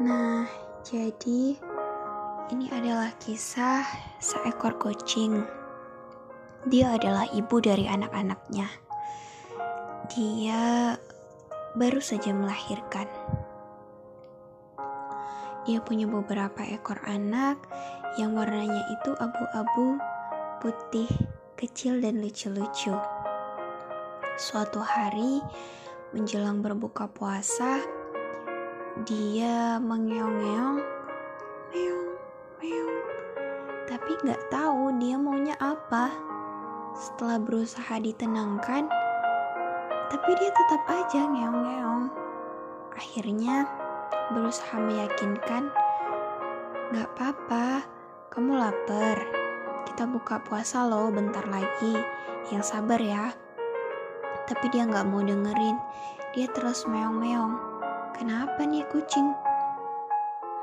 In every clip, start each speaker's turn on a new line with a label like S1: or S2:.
S1: Nah, jadi ini adalah kisah seekor kucing. Dia adalah ibu dari anak-anaknya. Dia baru saja melahirkan. Dia punya beberapa ekor anak yang warnanya itu abu-abu, putih, kecil, dan lucu-lucu. Suatu hari menjelang berbuka puasa, dia mengeong-ngeong, meong, meong, tapi nggak tahu dia maunya apa. Setelah berusaha ditenangkan, tapi dia tetap aja ngeong-ngeong. Akhirnya berusaha meyakinkan, gak apa-apa, kamu lapar. Kita buka puasa loh bentar lagi. Yang sabar ya. Tapi dia gak mau dengerin. Dia terus meong-meong. Kenapa nih kucing?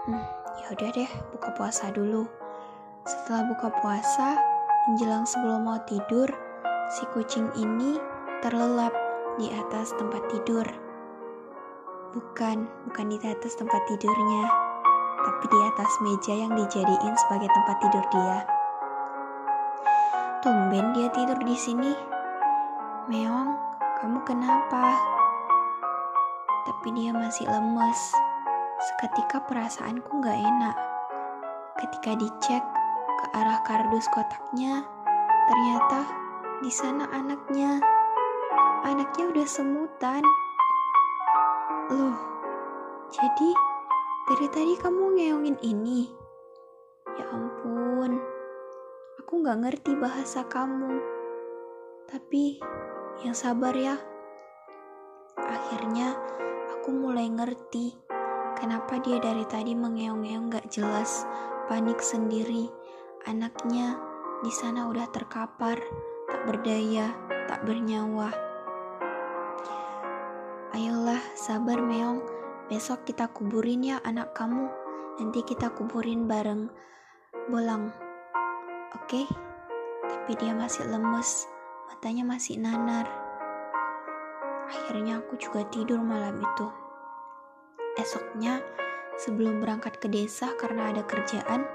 S1: Hmm, ya deh, buka puasa dulu. Setelah buka puasa, menjelang sebelum mau tidur, si kucing ini terlelap di atas tempat tidur. Bukan, bukan di atas tempat tidurnya, tapi di atas meja yang dijadiin sebagai tempat tidur dia. Tumben dia tidur di sini. Meong, kamu kenapa? Tapi dia masih lemes. Seketika perasaanku gak enak. Ketika dicek ke arah kardus kotaknya, ternyata di sana anaknya. Anaknya udah semutan. Loh, jadi dari tadi kamu ngeongin ini? Ya ampun, aku gak ngerti bahasa kamu. Tapi yang sabar ya. Akhirnya aku mulai ngerti kenapa dia dari tadi mengeong-ngeong gak jelas, panik sendiri. Anaknya di sana udah terkapar, tak berdaya, tak bernyawa. Ayolah, sabar Meong. Besok kita kuburin ya anak kamu. Nanti kita kuburin bareng bolang. Oke? Tapi dia masih lemes, matanya masih nanar. Akhirnya aku juga tidur malam itu. Esoknya, sebelum berangkat ke desa karena ada kerjaan,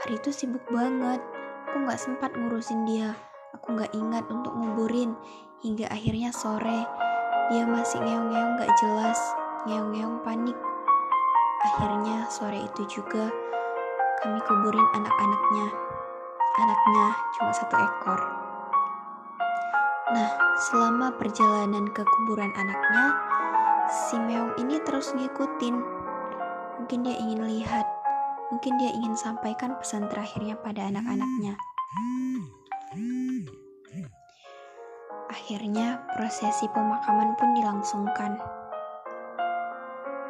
S1: hari itu sibuk banget. Aku gak sempat ngurusin dia. Aku gak ingat untuk nguburin hingga akhirnya sore. Dia masih ngeong-ngeong gak jelas, ngeong-ngeong panik. Akhirnya sore itu juga kami kuburin anak-anaknya. Anaknya cuma satu ekor. Nah, selama perjalanan ke kuburan anaknya, si Meong ini terus ngikutin. Mungkin dia ingin lihat, mungkin dia ingin sampaikan pesan terakhirnya pada anak-anaknya. Akhirnya prosesi pemakaman pun dilangsungkan.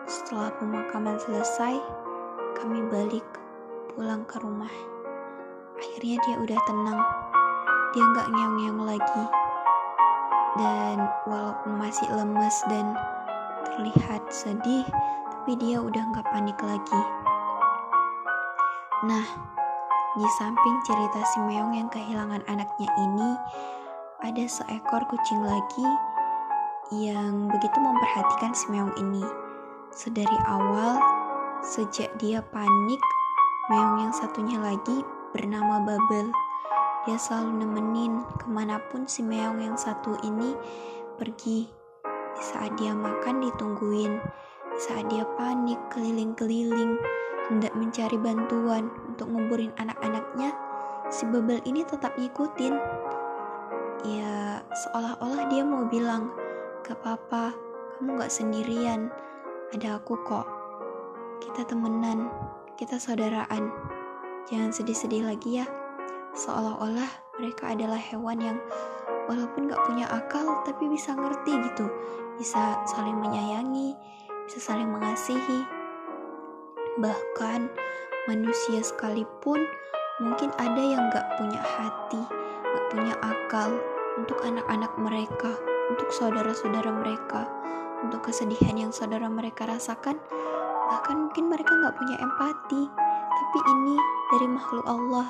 S1: Setelah pemakaman selesai, kami balik pulang ke rumah. Akhirnya dia udah tenang. Dia nggak ngeong-ngeong lagi. Dan walaupun masih lemes dan terlihat sedih, tapi dia udah nggak panik lagi. Nah, di samping cerita si Meong yang kehilangan anaknya ini, ada seekor kucing lagi yang begitu memperhatikan si Meong ini. Sedari awal, sejak dia panik, Meong yang satunya lagi bernama Babel. Dia selalu nemenin ke mana pun si Meong yang satu ini pergi. Saat dia makan ditungguin, di saat dia panik keliling-keliling, hendak mencari bantuan untuk nguburin anak-anaknya, si Babel ini tetap ngikutin. Ya seolah-olah dia mau bilang gak apa-apa kamu gak sendirian. Ada aku kok. Kita temenan kita saudaraan. Jangan sedih-sedih lagi ya. Seolah-olah mereka adalah hewan yang walaupun gak punya akal tapi bisa ngerti gitu. Bisa saling menyayangi bisa saling mengasihi. Bahkan manusia sekalipun mungkin ada yang gak punya hati gak punya akal untuk anak-anak mereka, untuk saudara-saudara mereka, untuk kesedihan yang saudara mereka rasakan, bahkan mungkin mereka nggak punya empati. Tapi ini dari makhluk Allah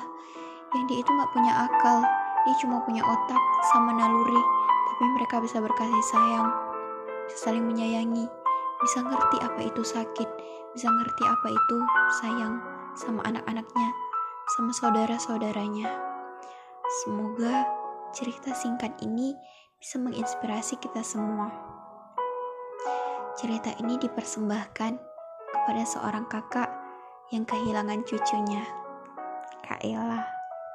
S1: dia itu nggak punya akal, dia cuma punya otak sama naluri, tapi mereka bisa berkasih sayang, bisa saling menyayangi, bisa ngerti apa itu sakit, bisa ngerti apa itu sayang sama anak-anaknya, sama saudara-saudaranya. Semoga cerita singkat ini bisa menginspirasi kita semua. Cerita ini dipersembahkan kepada seorang kakak yang kehilangan cucunya. Kak Ella.